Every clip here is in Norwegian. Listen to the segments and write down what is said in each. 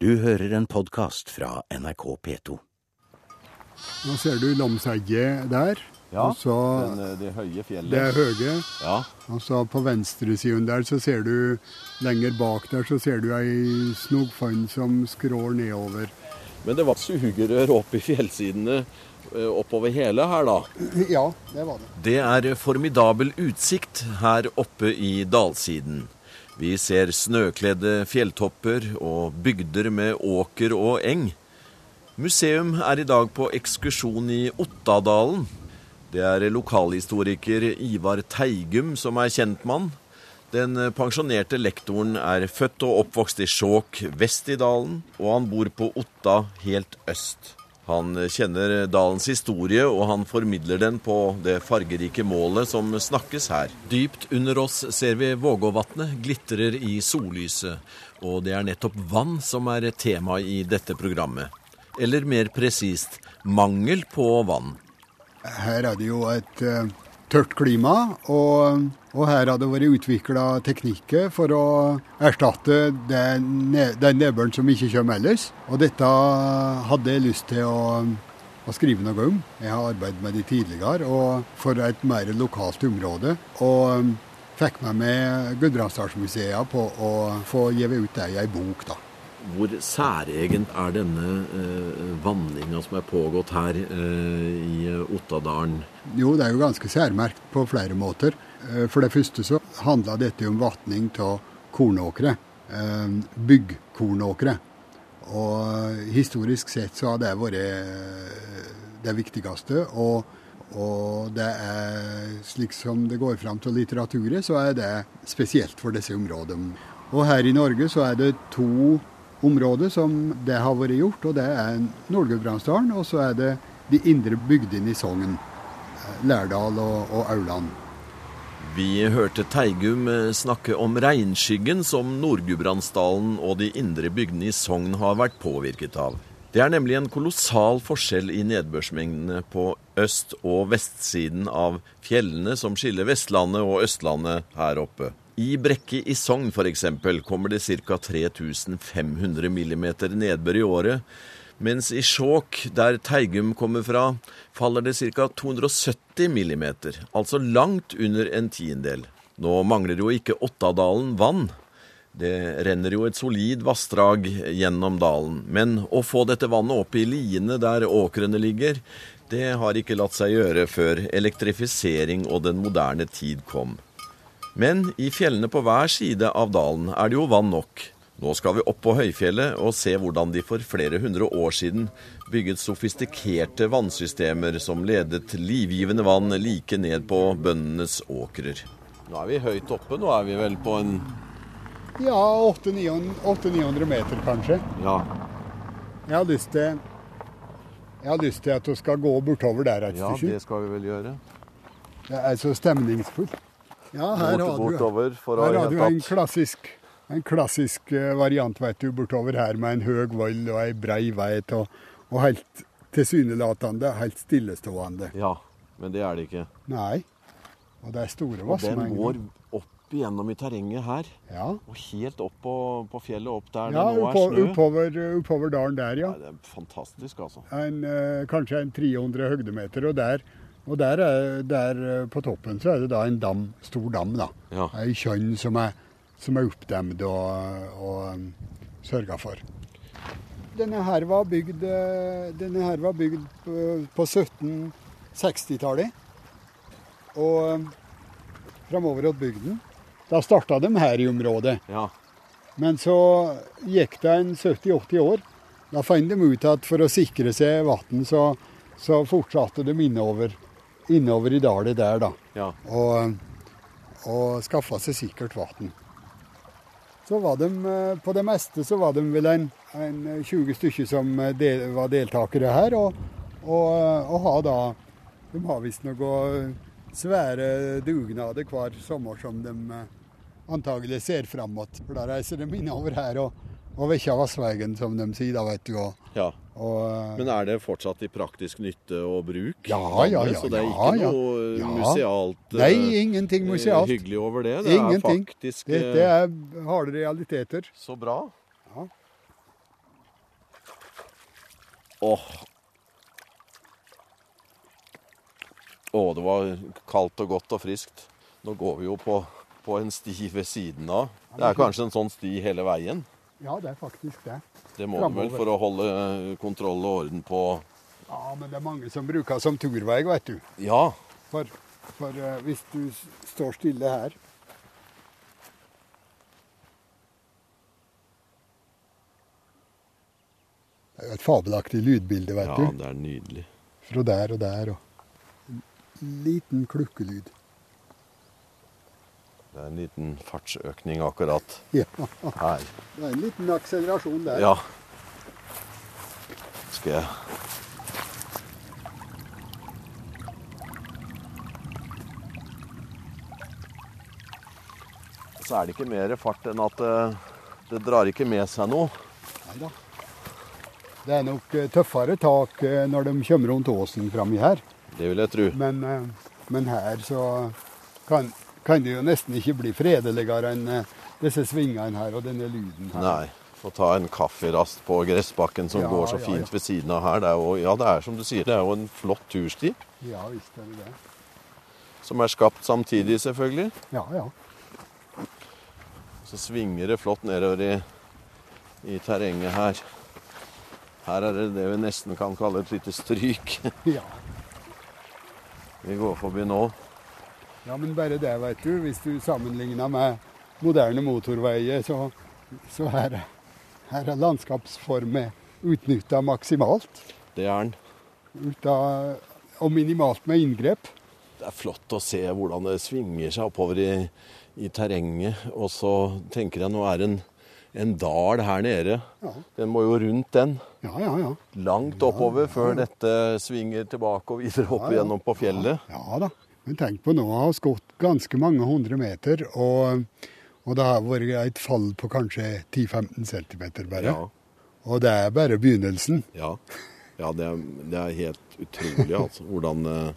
Du hører en podkast fra NRK P2. Nå ser du Lomsegget der. Ja, og så den, eh, det høye fjellet. det er høye. Ja, Og så på venstresiden der så ser du lenger bak der så ser du ei snogfonn som skrår nedover. Men det var sugerør opp i fjellsidene eh, oppover hele her, da. Ja, det var det. Det er formidabel utsikt her oppe i dalsiden. Vi ser snøkledde fjelltopper og bygder med åker og eng. Museum er i dag på ekskursjon i Ottadalen. Det er lokalhistoriker Ivar Teigum som er kjentmann. Den pensjonerte lektoren er født og oppvokst i Skjåk vest i dalen, og han bor på Otta helt øst. Han kjenner dalens historie, og han formidler den på det fargerike målet som snakkes her. Dypt under oss ser vi Vågåvatnet glitrer i sollyset, og det er nettopp vann som er tema i dette programmet. Eller mer presist mangel på vann. Her er det jo et eh, tørt klima, og, og her har det vært utvikla teknikker for å erstatte den, ne- den som ikke kommer ellers. Og dette hadde jeg lyst til å, å skrive noe om. Jeg har arbeidet med det tidligere, og for et mer lokalt område. Og fikk meg med Gudbrandsdalsmuseet på å få gitt ut det i ei bok, da. Hvor særegent er denne eh, vanninga som er pågått her eh, i Ottadalen? Jo, det er jo ganske særmerkt på flere måter. Eh, For det første så handla dette om vatning av kornåkre. eh, Byggkornåkre. Og historisk sett så har det vært eh, det viktigste. Og, og det er slik som det går fram til litteraturet, så er det spesielt for disse områdene. Og her i Norge så er det to områder som det har vært gjort, og det er Nord-Gudbrandsdalen, og så er det de indre bygdene i Sogn. eh, Lærdal og, og Auland. Vi hørte Teigum eh, snakke om regnskyggen som Nord-Gudbrandsdalen og de indre bygdene i Sogn har vært påvirket av. Det er nemlig en kolossal forskjell i nedbørsmengdene på øst- og vestsiden av fjellene som skiller Vestlandet og Østlandet her oppe. I Brekke i Sogn f.eks. kommer det ca. 3500 mm nedbør i året, mens i Skjåk, der Teigum kommer fra, faller det ca. 270 mm, altså langt under en tiendedel. Nå mangler jo ikke Ottadalen vann. Det renner jo et solid vassdrag gjennom dalen, men å få dette vannet opp i liene der åkrene ligger, det har ikke latt seg gjøre før elektrifisering og den moderne tid kom. Men i fjellene på hver side av dalen er det jo vann nok. Nå skal vi opp på høyfjellet og se hvordan de for flere hundre år siden bygget sofistikerte vannsystemer som ledet livgivende vann like ned på bøndenes åkrer. Nå er vi høyt oppe. Nå er vi vel på en Ja, 800-900 meter kanskje. Ja, Jeg har lyst til jeg har lyst til at du skal gå bortover der et ja det skal vi vel gjøre. Det er så stemningsfullt. Ja, her Bort, har du, bortover for her ha har du en klassisk, en klassisk eh, variant vet du, bortover her med en høg vall og ei brei vei og, og helt tilsynelatende helt stillestående. Ja, men det er det ikke. Nei. Og det er store Og den går opp igjennom i terrenget her. Ja, Og helt opp på, på fjellet, opp der ja det nå er snø. oppover, oppover dalen der, ja. Nei, det er fantastisk, altså. En, eh, kanskje en 300 høydemeter. Og der, og der, er, der eh, på toppen så er det da en dam, stor dam. da. Ja. Ei kjønn som er, som er oppdemt og, og um, sørga for. Denne her var bygd, eh, denne her var bygd på, på 1760-tallet. Og um, framover til bygden. Da starta de her i området. ja. Men så gikk det en 70-80 år. Da fant de ut at for å sikre seg vann, så, så fortsatte de innover, innover i dalet der, da. Ja. Og, og skaffa seg sikkert vann. Så var de, eh, på det meste så var de vel en, en 20 stykker som eh, del, var deltakere her. Og, og, og har da De har visst noe svære dugnader hver sommer som de eh, antagelig ser fram mot. For da reiser de innover her og, og vekker som de sier da, vet du. Og, ja. og, eh, Men er det fortsatt i praktisk nytte og bruk? Ja, ja, ja, Så det er ja, ikke ja. noe Ja. musealt Nei, eh, ingenting musealt. hyggelig over det? Det Ingenting. er faktisk det, det er harde realiteter. så bra. Åh. Å, det var kaldt og godt og friskt. Nå går vi jo på, på en sti ved siden av. Det er kanskje en sånn sti hele veien? Ja, det er faktisk det. Det må du vel for å holde kontroll og orden på Ja, men det er mange som bruker som turvei, vet du. Ja, For, for uh, hvis du står stille her Det er jo et fabelaktig lydbilde, vet ja, du. det er nydelig. Fra der og der. Og en liten klukkelyd. Det er en liten fartsøkning akkurat Ja, her. det er en liten akselerasjon der. Ja. Skal jeg Så er det ikke mer fart enn at det, det drar ikke med seg noe. Neida. Det er nok eh, tøffere tak eh, når de kommer rundt åsen framme her. Det vil jeg tro. Men, eh, men her så kan, kan det jo nesten ikke bli fredeligere enn eh, disse svingene her og denne lyden her. Nei. Få ta en kafferast på gressbakken som Ja, går så ja, fint ja. ved siden av her. Det jo, ja, det er som du sier, det er jo en flott tursti. Ja visst er det det. Som er skapt samtidig, selvfølgelig. Ja, ja. Så svinger det flott nedover i, i terrenget her. Her er det det vi nesten kan kalle et lite stryk. ja. Vi går forbi nå. Ja, men bare det, vet du. Hvis du sammenligner med moderne motorveier, så, så her, her er landskapsformet utnytta maksimalt. Det er den. Uta, og minimalt med inngrep. Det er flott å se hvordan det svinger seg oppover i, i terrenget. Og så tenker jeg nå er det en, en dal her nede. Ja, Den må jo rundt den. ja, ja. ja. Langt oppover før dette svinger tilbake og videre opp igjennom på fjellet. Ja da. Men tenk på nå, har vi gått ganske mange hundre meter, og, og det har vært et fall på kanskje 10-15 cm bare. Ja, Og det er bare begynnelsen. ja. ja det, er, det er helt utrolig, altså. Hvordan eh,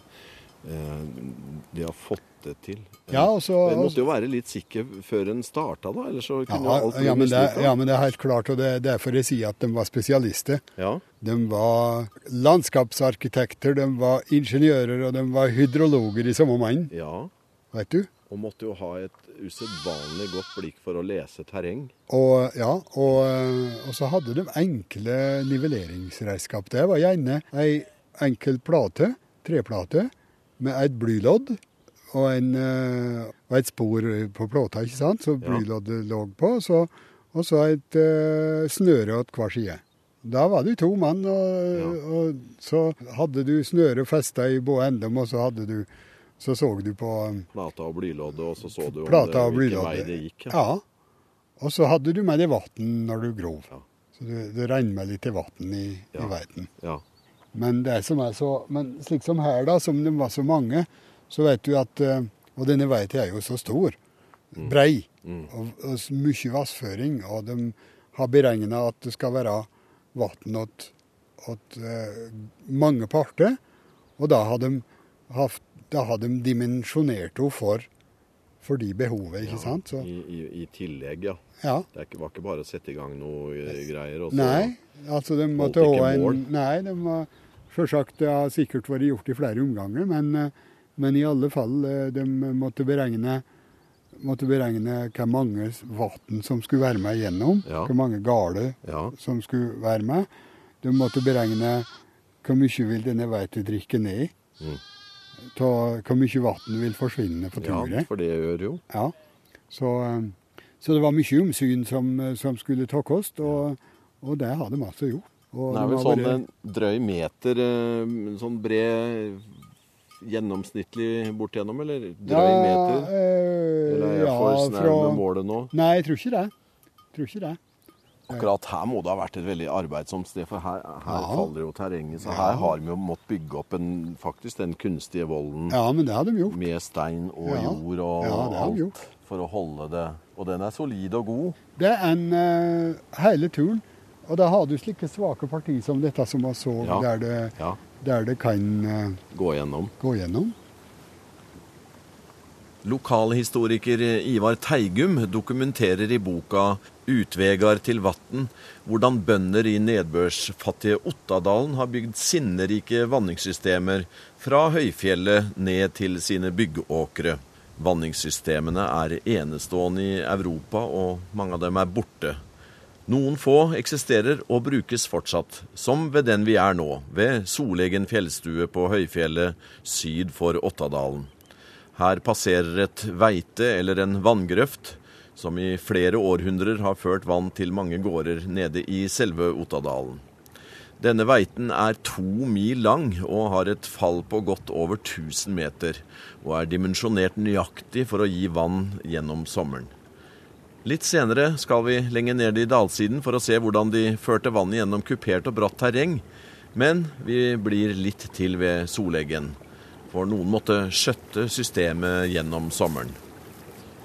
de har fått det til. Ja, og så- En måtte jo være litt sikker før en starta, da. Ellers så kunne Ja, alt bli ja, men det, ja, men det er helt klart, og det er derfor jeg sier at de var spesialister. Ja. De var landskapsarkitekter, de var ingeniører, og de var hydrologer i samme mann, ja. vet du. Og måtte jo ha et usedvanlig godt blikk for å lese terreng. Og, ja, og, og så hadde de enkle nivelleringsredskap. Det var gjerne ei enkel plate, treplate, med et blylodd og, en, eh, og et spor på plata, ikke sant, så blyloddet lå på, så, og så et uh, snøre åt hver side. Da var det to mann, og, og så hadde du snøret festa i både endem, og så hadde du så så du på um, Plata og blyloddet, og så så du plata om det, hvilken vei det gikk. Ja. Og så hadde du med deg vann når du grov. Ja. Så det, det regner med litt vann i, Ja. i verden. Ja. Men det som er så Men slik som her, da, som det var så mange, så vet du at eh, Og denne veien er jo så stor. Brei. Mm. Og, og mye vassføring. Og de har beregna at det skal være vann åt, åt eh, mange parter. Og da har de, haft, da har de dimensjonert henne for, for de behovet, ikke sant? Så, I, i, I tillegg, ja. Ja. Det var ikke bare å sette i gang noe eh, greier. Og så, Nei, altså de måtte ha en. Nei, de var Selvsagt, det har sikkert vært gjort i flere omganger, men, eh, men i alle fall, eh, de måtte beregne måtte beregne hvor mange vann som skulle være med igjennom, Ja. hvor mange gale Ja. som skulle være med. De måtte beregne hvor mye vil denne veien drikke ned, Mm. ta, hvor mye vann vil forsvinne på ja, for det gjør jo. Ja. Så, eh, så det var mye omsyn som, eh, som skulle takkes, og, og det har de altså gjort. Og Det er vel sånn en drøy meter, en sånn bred gjennomsnittlig bortigjennom, eller drøy meter? eh, Eller er jeg ja, for snau fra- med målet nå? Nei, jeg tror ikke det. Tror ikke det. Akkurat her må det ha vært et veldig arbeidsomt sted, for her, her Ja. faller jo terrenget. Så Ja. her har vi jo måttet bygge opp en, faktisk den kunstige volden Ja, men det har de gjort. med stein og Ja. jord og Ja, det har alt gjort. For å holde det. Og den er solid og god. Det er en uh, hele turen. Og da har du slike svake partier som dette som vi så, Ja. der, det, Ja, der det kan uh, gå gjennom. gå gjennom. Lokalhistoriker Ivar Teigum dokumenterer i boka utvegar til vatn, hvordan bønder i nedbørsfattige Ottadalen har bygd sinnerike vanningssystemer fra høyfjellet ned til sine byggåkre. Vanningssystemene er enestående i Europa, og mange av dem er borte. Noen få eksisterer og brukes fortsatt, som ved den vi er nå, ved Solegen fjellstue på høyfjellet syd for Ottadalen. Her passerer et veite eller en vanngrøft, som i flere århundrer har ført vann til mange gårder nede i selve Ottadalen. Denne veiten er to mil lang og har et fall på godt over 1000 meter, og er dimensjonert nøyaktig for å gi vann gjennom sommeren. Litt senere skal vi lenger ned i dalsiden for å se hvordan de førte vannet gjennom kupert og bratt terreng, men vi blir litt til ved Soleggen, for noen måtte skjøtte systemet gjennom sommeren.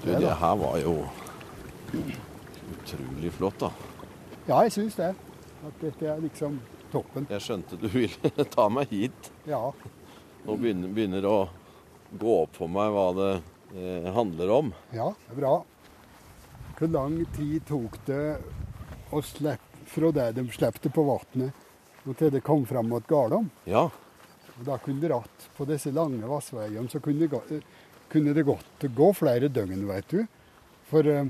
Du, det her var jo utrolig flott, da. Ja, jeg syns det. At dette er liksom toppen. Jeg skjønte du ville ta meg hit. Ja. Nå begynner, begynner det å gå opp for meg hva det eh, handler om. Ja, det er bra. Hvor lang tid tok det å slippe fra det de slepte på vannet, og til det kom fram mot Gardom? Ja, Og Da kunne det ratt på disse lange vassveiene, så kunne det, gå, kunne det godt gå flere døgn, vet du. For, eh,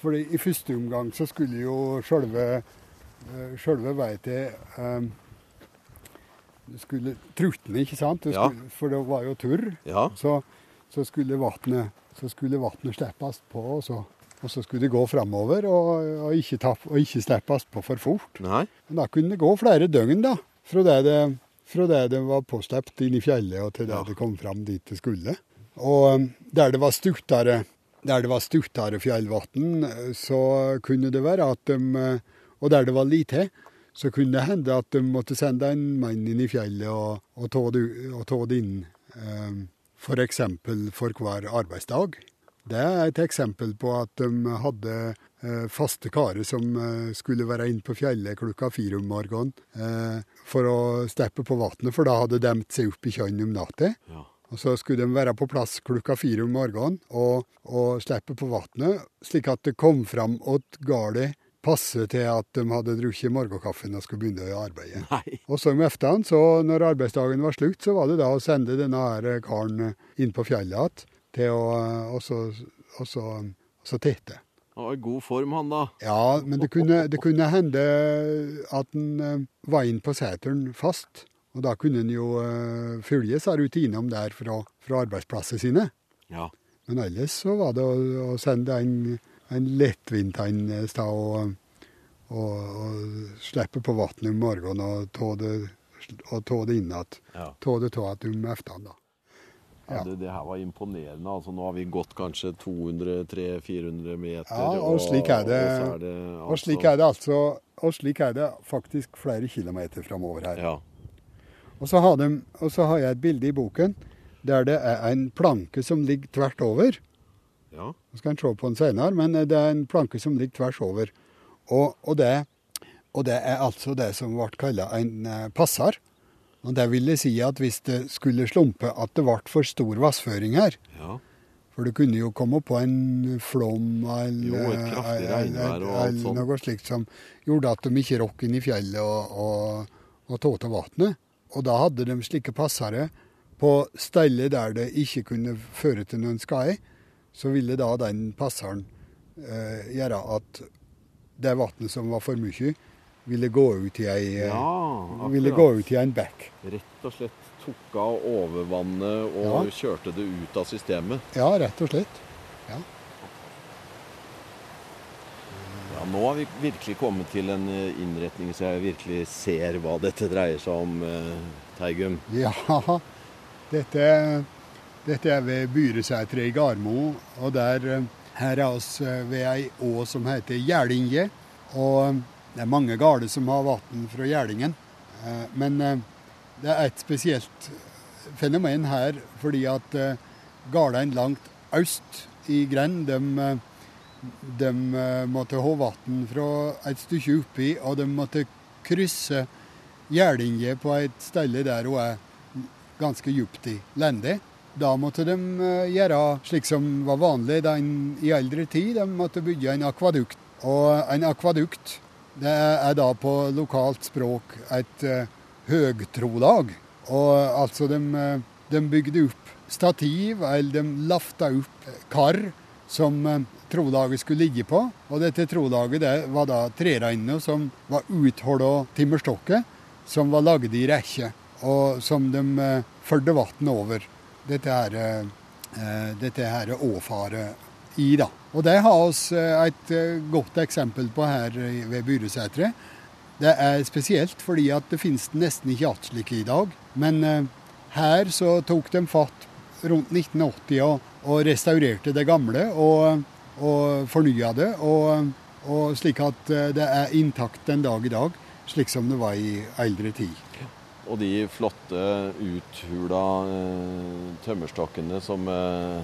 for i første omgang så skulle jo sjølve eh, Sjølve veit til eh, det skulle trutne, ikke sant? Ja. skulle, For det var jo turr. ja, Så, så skulle vannet så slippes på, og så, og så skulle det gå framover og, og, ikke tapp- og ikke slippes på for fort. nei, Men da kunne det gå flere døgn, da. Fra det det, fra det det var påslept inn i fjellet og til det Ja. det kom fram dit det skulle. Og um, der det var stuttere der det var stuttere fjellvann, eh, så kunne det være at de eh, Og der det var lite, så kunne det hende at de måtte sende en mann inn i fjellet og, og ta det, det inn. F.eks. For, for hver arbeidsdag. Det er et eksempel på at de hadde eh, faste karer som eh, skulle være inne på fjellet klokka fire om morgenen eh, for å steppe på vannet, for da hadde de demt seg opp i kjønn om natta. ja. Og så skulle de være på plass klokka fire om morgenen og, og slippe på vannet, slik at det kom fram åt gardet passe til at de hadde drukket morgenkaffen og skulle begynne å arbeide. Nei. Og så om ettermiddagen, så når arbeidsdagen var slutt, så var det da å sende denne her karen inn på fjellet igjen til å og så, og så, og så tette. Han var i god form, han da. Ja, men det kunne, det kunne hende at han eh, var inn på seteren fast. Og da kunne han jo uh, følge seg rutinene der fra, fra arbeidsplassene sine. Ja. Men ellers så var det å, å sende en, en lettvint en sted og, og, og slipper på vannet om morgenen og ta det, det inn igjen. ja. Ta det ta at om ettermiddagen, da. Ja, Ja. det, det her var imponerende. altså Nå har vi gått kanskje 200-300-400 meter. Ja, og slik er det. Og, er det altså, Og slik er det altså og slik er det faktisk flere kilometer framover her. Ja. Og så, har de, og så har jeg et bilde i boken der det er en planke som ligger tvert over. Ja. Nå skal en se på den senere, men det er en planke som ligger tvers over. Og, og, det, og det er altså det som ble kalla en passar. passer. Og det vil si at hvis det skulle slumpe at det ble for stor vassføring her, ja. for det kunne jo komme på en flom eller, Jo, sånt. noe slikt som gjorde at de ikke rokk inn i fjellet og, og, og tåte vannet. Og da hadde de slike passere på steder der det ikke kunne føre til noen skade. Så ville da den passeren eh, gjøre at det vannet som var for mye, ville gå ut i ei, eh, ja ville gå ut i en bekk. Rett og slett tok av overvannet og Ja. kjørte det ut av systemet. Ja, rett og slett. Ja, Nå har vi virkelig kommet til en eh, innretning så jeg virkelig ser hva dette dreier seg om, eh, Teigum. Ja, dette, dette er ved Byresætre i Garmo. Og der, eh, her er oss eh, ved ei å som heter Gjerlinge. Og eh, det er mange gårder som har vann fra Gjerdingen. Eh, Men det er et spesielt fenomen her, fordi at gårdene langt øst i grend, de, de måtte ha vann fra et stykke oppi, og de måtte krysse Gjerlinje på et sted der hun er ganske djupt i lendet. Da måtte de eh, gjøre slik som var vanlig den, i eldre tid. De måtte bygge en akvadukt. Og en akvadukt det er da på lokalt språk et uh, høgtrolag. Og altså de, de, bygde opp stativ, eller de lafta opp kar som uh, trolaget skulle ligge på. Og dette trolaget det var da trereinene som var utholda timmerstokker, som var lagd i rekke, og som de uh, førte vann over. Dette her, dette her åfaret i, da. Og det har vi et godt eksempel på her ved Byreseteret. Det er spesielt fordi at det finnes nesten ikke igjen slike i dag. Men her så tok de fatt rundt 1980 og, og restaurerte det gamle. og og fornya det. Og, og, slik at eh, det er intakt den dag i dag, slik som det var i eldre tid. Og de flotte, uthula eh, tømmerstokkene som, eh,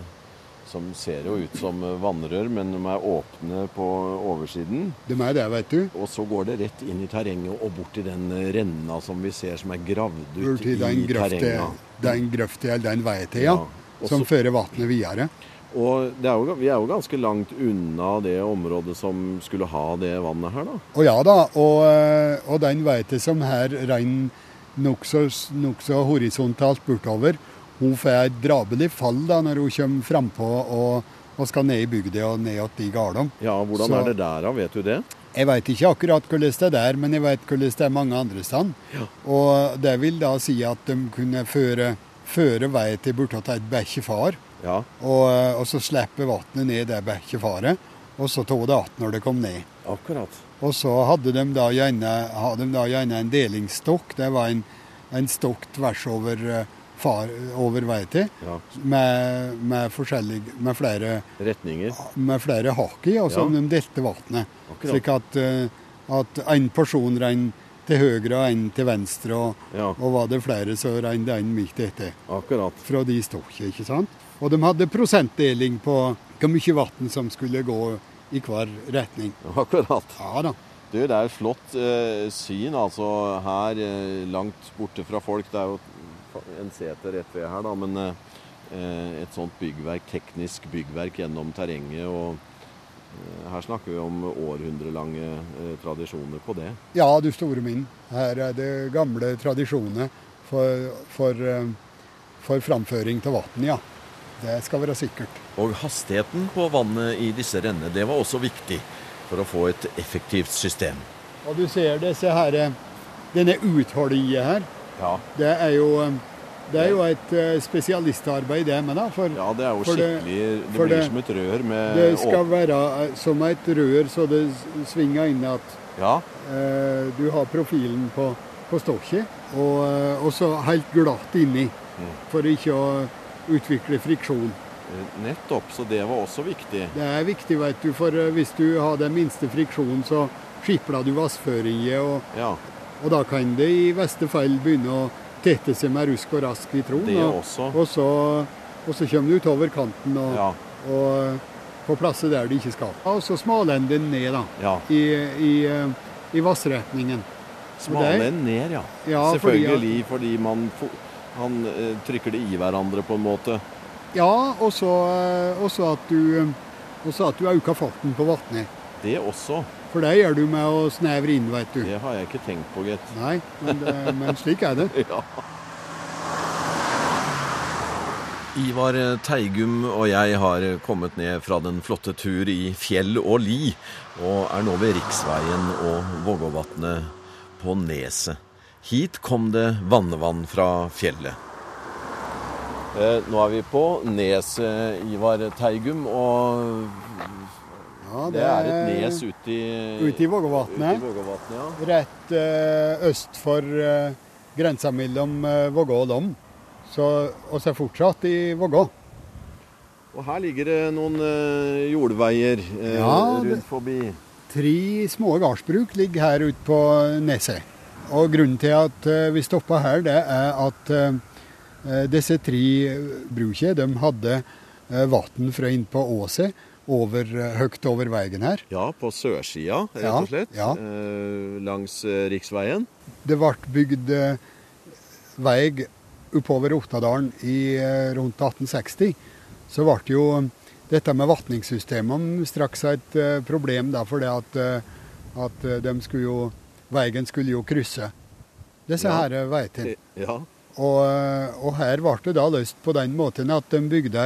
som, ser jo ut som vannrør, men de er åpne på oversiden. De er det, vet du. Og så går det rett inn i terrenget og bort til den renna som vi ser som er gravd ut i terrenget. Den grøfta eller den veien til, ja. ja. Som fører vannet videre. Og er jo, vi er jo ganske langt unna det området som skulle ha det vannet her, da. Å ja da, og, eh, og den vet jeg som her renner nokså nok horisontalt bortover. Hun får et drabelig fall da når hun kommer frampå og, og skal ned i bygda og ned til gårdene. Ja, hvordan så, er det der, da? Vet du det? Jeg vet ikke akkurat hvordan det er der, men jeg vet hvordan det er mange andre steder. Ja. Og det vil da si at de kunne føre, føre vei til bortåt et bekkefar. Ja. Og, og, så slipper vannet ned der bekkefaret, og så tar det igjen når det kom ned. Akkurat. Og så hadde de da gjerne, hadde de da gjerne en delingsstokk. Det var en, en stokk tvers over, eh, far, over vei til, ja. med, med, med, flere retninger. Med flere hakk i, og så ja. de delte vannet. Slik at, eh, at en porsjon renner til høyre og en til venstre, og, ja. og var det flere, så det en midt etter. Akkurat. Fra de stokkene, ikke sant? Og de hadde prosentdeling på hvor mye vann som skulle gå i hver retning. Akkurat. Ja da. Du, det er et flott eh, syn altså her eh, langt borte fra folk. Det er jo en seter rett ved her, da, men eh, et sånt byggverk, teknisk byggverk gjennom terrenget. og eh, her snakker vi om århundrelange eh, tradisjoner på det. Ja, du store min. Her er det gamle tradisjoner for, for, eh, for framføring til vann, ja. Det skal være sikkert. Og hastigheten på vannet i disse rennene, det var også viktig for å få et effektivt system. Og du ser disse her, denne utholdet her. Ja. Det er jo det er jo et eh, spesialistarbeid, det med. da. For, ja, det er jo skikkelig Det, det blir det, som et rør med Det skal være eh, som et rør så det svinger inn at ja. eh, du har profilen på, på stokket, og, eh, og så helt glatt inni. Mm. For ikke å utvikle friksjon. Eh, nettopp, så det var også viktig. Det er viktig, vet du, for eh, hvis du har den minste friksjonen, så skipler du vassføringer. og, ja. og, da kan det i verste fall begynne å tette seg med rusk og rask i troen. Det og. Og så, og så kommer du utover kanten og, ja. og på plasser der du ikke skal. Og så smalen den ned, da, ja. i, i, eh, i vassretningen. Smalen ned, ja. ja Selvfølgelig, fordi, fordi man han eh, trykker det i hverandre på en måte. Ja, og så eh, at du, også at du øker farten på vannet. Det også. For det gjør du med å snevre inn, vet du. Det har jeg ikke tenkt på, gitt. Nei, men, det, men, slik er det. ja. Ivar Teigum og jeg har kommet ned fra den flotte tur i fjell og li, og er nå ved riksveien og Vågåvatnet på Neset. Hit kom det vannevann fra fjellet. Eh, nå er vi på neset Ivar Teigum, og ja, det, det, er et nes ute i, ut i Vågåvatnet. Ja. Rett eh, øst for eh, grensa mellom eh, Vågå og Lom. Så vi er fortsatt i Vågå. Og her ligger det noen eh, jordveier eh, ja, rundt forbi. Tre små gardsbruk ligger her ute på neset. Og Grunnen til at eh, vi stoppa her, det er at eh, eh, disse tre brukene de hadde vann fra inn på åset over, høyt over veien her. Ja, på sørsida, rett og slett. Ja, ja. Langs riksveien. Det ble bygd vei oppover Ottadalen i rundt 1860. Så ble jo dette med vatningssystemene straks et problem, da, fordi at, at de skulle jo, veien skulle jo krysse disse ja. her veiene. Ja. Og, og, her ble det da løst på den måten at de bygde,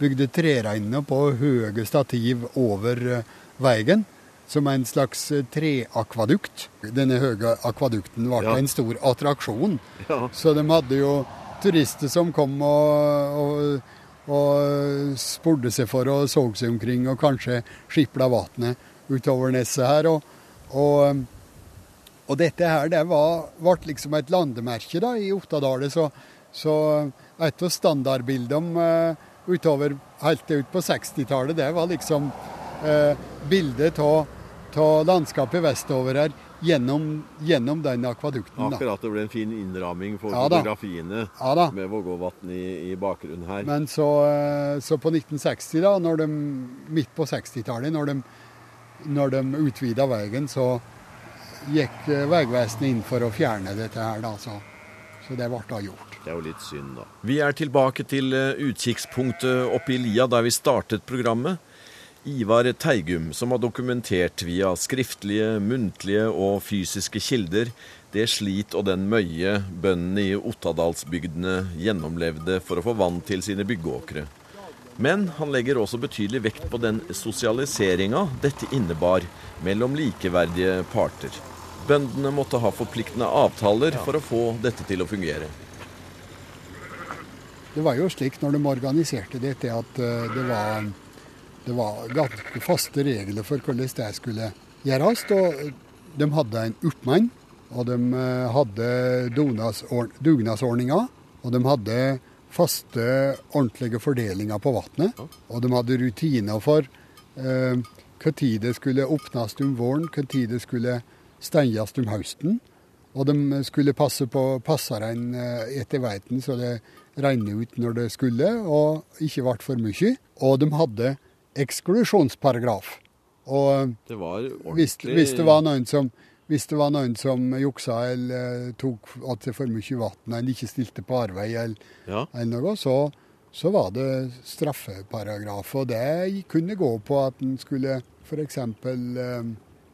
bygde trereiner på høye stativ over veien som en slags treakvadukt. Denne høye akvadukten ble ja. en stor attraksjon. Ja. Så de hadde jo turister som kom og, og, og spurte seg for og så seg omkring, og kanskje skipla vannet utover neset her. Og, og, og, dette her det var, ble liksom et landemerke da, i Ottadalen. Så, så, et av standardbildene uh, utover helt ut på 60-tallet, det var liksom uh, bildet av landskapet vestover her gjennom, gjennom den akvadukten. Da. Akkurat. Det ble en fin innramming for ja, fotografiene ja, med Vågåvatn i, i, bakgrunnen her. Men så, eh, så, på 1960, da, når de, midt på 60-tallet, når de, når de utvida veien, så gikk eh, Vegvesenet inn for å fjerne dette her. da, så, så det ble da gjort. Det er jo litt synd, da. Vi er tilbake til eh, utkikkspunktet oppe i lia der vi startet programmet. Ivar Teigum, som har dokumentert via skriftlige, muntlige og fysiske kilder det slit og den møye bøndene i Ottadalsbygdene gjennomlevde for å få vann til sine byggeåkre. Men han legger også betydelig vekt på den sosialiseringa dette innebar mellom likeverdige parter. Bøndene måtte ha forpliktende avtaler for å få dette til å fungere. Det var jo slik når de organiserte dette, at eh, det var det var ganske faste regler for hvordan det skulle gjøres. Og de hadde en oppmann, og de eh, hadde dugnadsordninger. Og de hadde faste, ordentlige fordelinger på vannet. Og de hadde rutiner for eh, tid det skulle åpnes om våren, tid det skulle stenges om høsten. Og de skulle passe på passeren eh, etter veiten, så det regnet ut når det skulle, og ikke ble for mye. Og de hadde eksklusjonsparagraf. Og det hvis, hvis, det var noen som hvis det var noen som juksa eller tok at det for mye vann eller ikke stilte på arbeid eller, ja. eller noe, så, så, var det straffeparagraf. Og det kunne gå på at en skulle f.eks. Eh,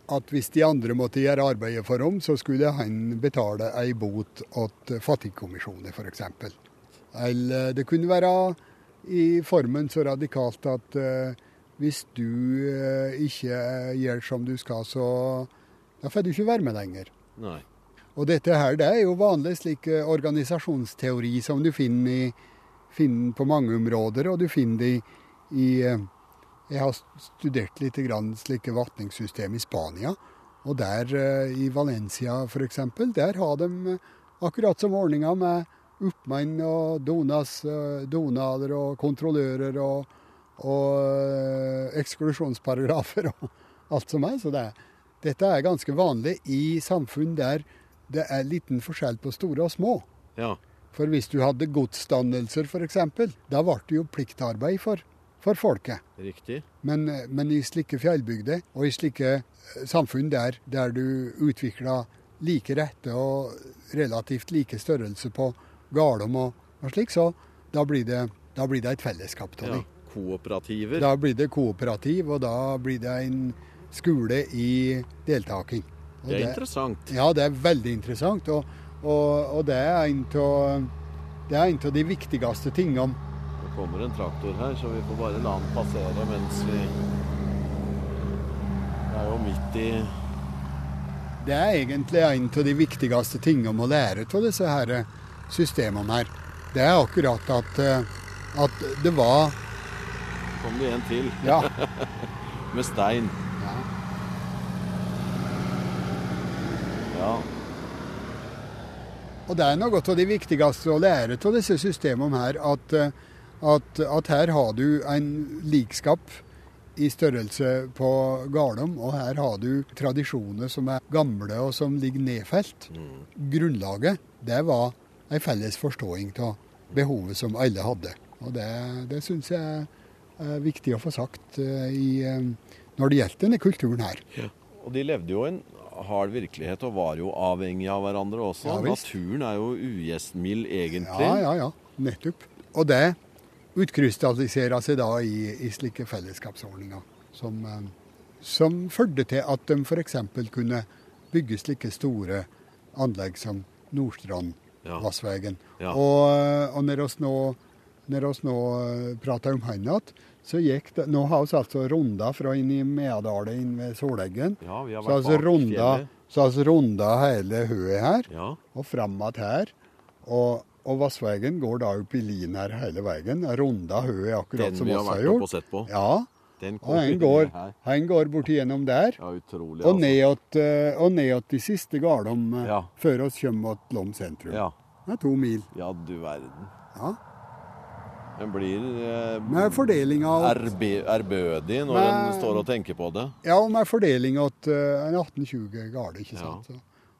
at hvis de andre måtte gjøre arbeidet for ham, så skulle han betale ei bot til fattigkommisjonen f.eks. Eller det kunne være i formen så radikalt at uh, hvis du eh, ikke gjør som du skal, så da får du ikke være med lenger. Nei. Og dette her, det er jo vanlig slik eh, organisasjonsteori som du finner, i, finner, på mange områder. Og du finner det i, i eh, Jeg har studert litt grann slike vatningssystem i Spania. Og der, i Valencia f.eks., der har de akkurat som ordninga med oppmenn og donas, donader og kontrollører og og eh, eksklusjonsparagrafer og alt som er. Så det, dette er ganske vanlig i samfunn der det er liten forskjell på store og små. Ja. For hvis du hadde godsdannelser f.eks., da ble det jo pliktarbeid for, for folket. Riktig. Men, men, i slike fjellbygder og i slike eh, samfunn der, der du utvikla like rette og relativt like størrelse på gardom og, og slik, så da blir det, da blir det et fellesskap ja kooperativer? Da blir det kooperativ, og da blir det en skole i deltaking. Og det er det, interessant. Ja, det er veldig interessant. Og, og, og det er en av de viktigste tingene. Det kommer en traktor her, så vi får bare la den passere mens vi Det er jo midt i Det er egentlig en av de viktigste tingene å lære av disse her systemene her. Det er akkurat at, at det var kom det en til. Ja. Med stein. Ja. ja. Og det er noe av det viktigste å lære av disse systemene her, at, at, at, her har du en likskap i størrelse på Garnum, og her har du tradisjoner som er gamle og som ligger nedfelt. Mm. Grunnlaget, det var en felles forståing av behovet som alle hadde. Og det, det syns jeg er viktig å få sagt eh, i, eh, når det gjelder denne kulturen her. Ja. Og de levde jo en hard virkelighet og var jo avhengig av hverandre også. Ja, Naturen er jo ugjestmild, egentlig. Ja, ja, ja. Nettopp. Og det utkrystalliserer seg da i, i slike fellesskapsordninger. Som, eh, som førte til at de f.eks. kunne bygge slike store anlegg som Nordstrandvassvegen. Ja. Og, og når vi nå, når oss nå prater om han igjen, så gikk det Nå har vi altså runda fra inn i Meadalen, inn ved Soleggen. Ja, vi har Så vært altså bak runda, så altså runda hele høet her, Ja, og fram igjen her. Og, og Vassvegen går da opp i lin her hele veien. Runda høet akkurat den som vi vi har vært oppe og sett på. Ja, Den og han går, han går borti gjennom der. Ja, utrolig. Og altså. eh, og nedåt de siste gardom eh, Ja. før oss kommer til Lom sentrum. Ja. Det er to mil. ja, du verden. Ja. Den blir eh, erbe, ærbødig når med, en står og tenker på det. Ja, og med fordeling til en 18-20 garder, ikke sant. Ja.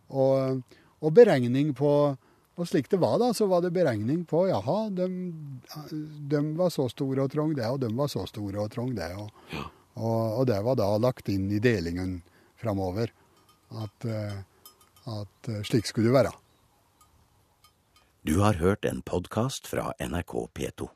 Og, og beregning på Og slik det var, da, så var det beregning på jaha, de, de var så store og trang det, og de var så store og trang det. Og, og, og det var da lagt inn i delingen framover. At, eh, at eh, slik skulle det være. Du har hørt en podkast fra NRK P2.